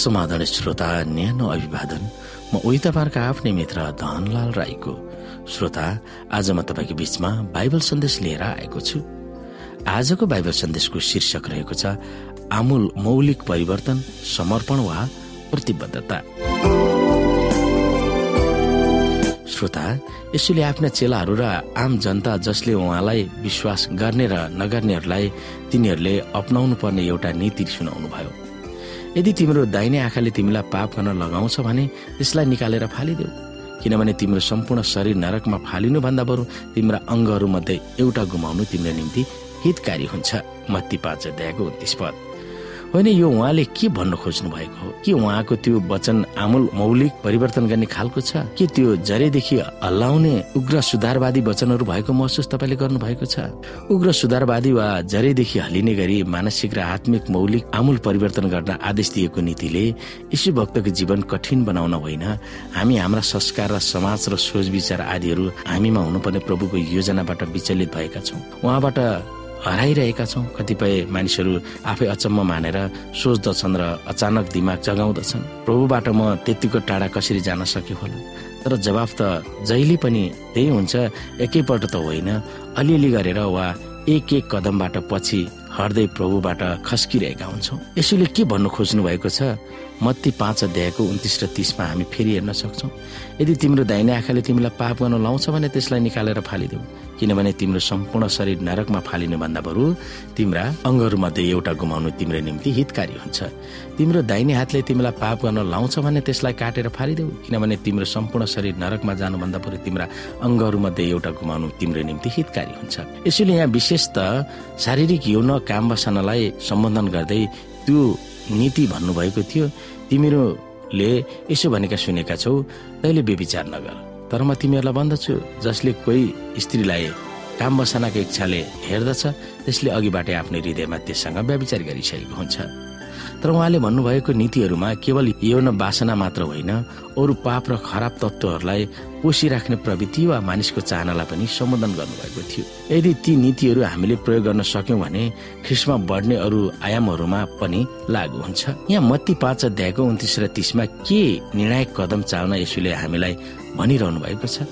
समाधान श्रोता न्यानो अभिवादन। म उही तपाईँहरूका आफ्नै मित्र धनलाल राईको। श्रोता आज म तपाईँको बीचमा बाइबल सन्देश लिएर आएको छु। आजको बाइबल सन्देशको शीर्षक रहेको छ आमूल मौलिक परिवर्तन समर्पण वा प्रतिबद्धता। श्रोता यसैले आफ्ना चेलाहरू र आम जनता जसले उहाँलाई विश्वास गर्ने र नगर्नेहरूलाई तिनीहरूले अपनाउनु पर्ने एउटा नीति सुनाउनु भयो यदि तिम्रो दाहिने आँखाले तिमीलाई पाप गर्न लगाउँछ भने त्यसलाई निकालेर फालिदेऊ। किनभने तिम्रो सम्पूर्ण शरीर नरकमा फालिनुभन्दा बरु तिम्रा अङ्गहरूमध्ये एउटा गुमाउनु तिम्रो निम्ति हितकारी हुन्छ। मत्ती पाँच अध्यायको उन्तिस पद। होइन यो उहाँले के भन्नु खोज्नु भएको हो के उहाँको त्यो वचन आमूल मौलिक परिवर्तन गर्ने खालको छ? के त्यो जरेदेखि हल्लाउने उग्र सुधारवादी वचनहरू भएको महसुस तपाईँले गर्नु भएको छ? उग्र सुधारवादी वा जरेदेखि हलिने गरी मानसिक र आत्मिक मौलिक आमूल परिवर्तन गर्न आदेश दिएको नीतिले यशु भक्तको जीवन कठिन बनाउन होइन। हामी हाम्रा संस्कार र समाज र सोच विचार आदिहरू हामीमा हुनुपर्ने प्रभुको योजनाबाट विचलित भएका छौँ। उहाँबाट हराइरहेका छौँ। कतिपय मानिसहरू आफै अचम्म मानेर सोच्दछन् र अचानक दिमाग जगाउँदछन्। प्रभुबाट म त्यतिको टाढा कसरी जान सक्यो होला? तर जवाफ त जहिले पनि त्यही हुन्छ एकैपल्ट त होइन। अलिअलि गरेर वा एक एक कदमबाट पछि हट्दै प्रभुबाट खस्किरहेका हुन्छौँ। यसैले के भन्नु खोज्नु भएको छ? मत्ती पाँच अध्यायको उन्तिस र तिसमा हामी फेरि हेर्न सक्छौँ। यदि तिम्रो दाहिने आँखाले तिमीलाई पाप गर्न लाउँछ भने त्यसलाई निकालेर फालिदेऊ। किनभने तिम्रो सम्पूर्ण शरीर नरकमा फालिनु भन्दा बरु तिम्रा अङ्गहरूमध्ये एउटा गुमाउनु तिम्रो निम्ति हितकारी हुन्छ। तिम्रो दाहिने हातले तिमीलाई पाप गर्न लाउँछ भने त्यसलाई काटेर फालिदेऊ। किनभने तिम्रो सम्पूर्ण शरीर नरकमा जानुभन्दा बरु तिम्रा अङ्गहरूमध्ये एउटा गुमाउनु तिम्रो निम्ति हितकारी हुन्छ। यसैले यहाँ विशेष त शारीरिक यौन काम बसानलाई सम्बोधन गर्दै त्यो नीति भन्नुभएको थियो। तिमीहरूले यसो भनेका सुनेका छौ तैँले बेविचार नगर। तर म तिमीहरूलाई भन्दछु जसले कोही स्त्रीलाई काम बसानाको इच्छाले हेर्दछ त्यसले अघिबाटै आफ्नो हृदयमा त्यससँग व्याविचार गरिसकेको हुन्छ। तर उहाँले भन्नुभएको नीतिहरूमा केवल यौन बासना मात्र होइन अरू पाप र खराब तत्वहरूलाई पोसिराख्ने प्रवृत्ति वा मानिसको चाहनालाई पनि सम्बोधन गर्नुभएको थियो। यदि ती नीतिहरू हामीले प्रयोग गर्न सक्यौं भने ख्रिस्टमा बढ्ने अरू आयामहरूमा पनि लागू हुन्छ। यहाँ मत्ती पाँच अध्यायको उन्तिस र तिसमा के निर्णायक कदम चाल्न यसुले हामीलाई भनिरहनु भएको छ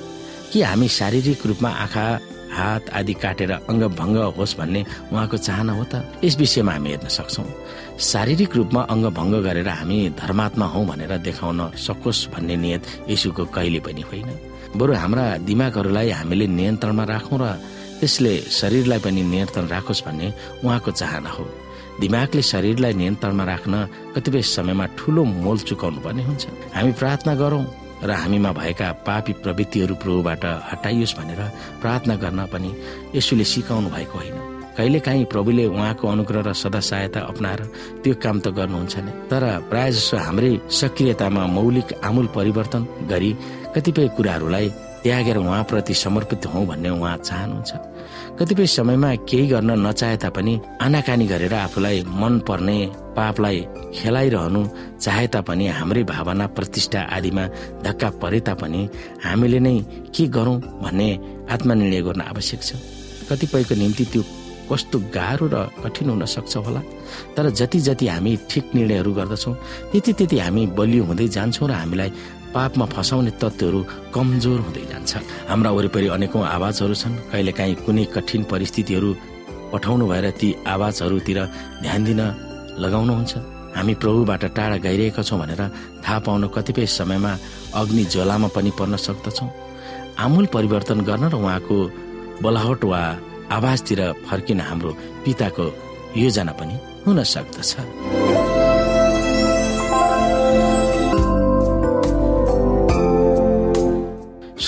कि हामी शारीरिक रूपमा आँखा हात आदि काटेर अङ्ग भङ्ग होस् भन्ने उहाँको चाहना हो त? यस विषयमा हामी हेर्न सक्छौ। शारीरिक रूपमा अङ्ग भङ्ग गरेर हामी धर्मात्मा हौ भनेर देखाउन सकोस् भन्ने नियत यसुको कहिले पनि होइन। बरु हाम्रा दिमागहरूलाई हामीले नियन्त्रणमा राखौँ र त्यसले शरीरलाई पनि नियन्त्रण राखोस् भन्ने उहाँको चाहना हो। दिमागले शरीरलाई नियन्त्रणमा राख्न कतिपय समयमा ठुलो मोल चुकाउनु पर्ने हुन्छ। हामी प्रार्थना गरौं। र हामीमा भएका पापी प्रवृत्तिहरू प्रभुबाट हटाइयोस् भनेर प्रार्थना गर्न पनि यसुले सिकाउनु भएको होइन। कहिले काहीँ प्रभुले उहाँको अनुग्रह र सदा सहायता अप्नाएर त्यो काम त गर्नुहुन्छ नै। तर प्राय जसो हाम्रै सक्रियतामा मौलिक आमूल परिवर्तन गरी कतिपय कुराहरूलाई त्यागेर उहाँप्रति समर्पित हौ भन्ने उहाँ चाहनुहुन्छ कतिपय समयमा केही गर्न नचाहे तापनि आनाकानी गरेर आफूलाई मन पर्ने पापलाई खेलाइरहनु चाहे तापनि हाम्रै भावना प्रतिष्ठा आदिमा धक्का परे तापनि हामीले नै के गरौँ भन्ने आत्मनिर्णय गर्न आवश्यक छ। कतिपयको निम्ति त्यो कस्तो गाह्रो र कठिन हुन सक्छ होला। तर जति जति हामी ठिक निर्णयहरू गर्दछौँ त्यति त्यति हामी बलियो हुँदै जान्छौँ र हामीलाई पापमा फसाउने तत्त्वहरू कमजोर हुँदै जान्छ। हाम्रा वरिपरि अनेकौं आवाजहरू छन्। कहिलेकाहीँ कुनै कठिन परिस्थितिहरू पठाउनु भएर ती आवाजहरूतिर ध्यान दिन लगाउनुहुन्छ। हामी प्रभुबाट टाढा गइरहेका छौँ भनेर थाहा पाउन कतिपय समयमा अग्नि ज्वलामा पनि पर्न सक्दछौँ। आमूल परिवर्तन गर्न र उहाँको बोलावट वा आवाजतिर फर्किन हाम्रो पिताको योजना पनि हुन सक्दछ।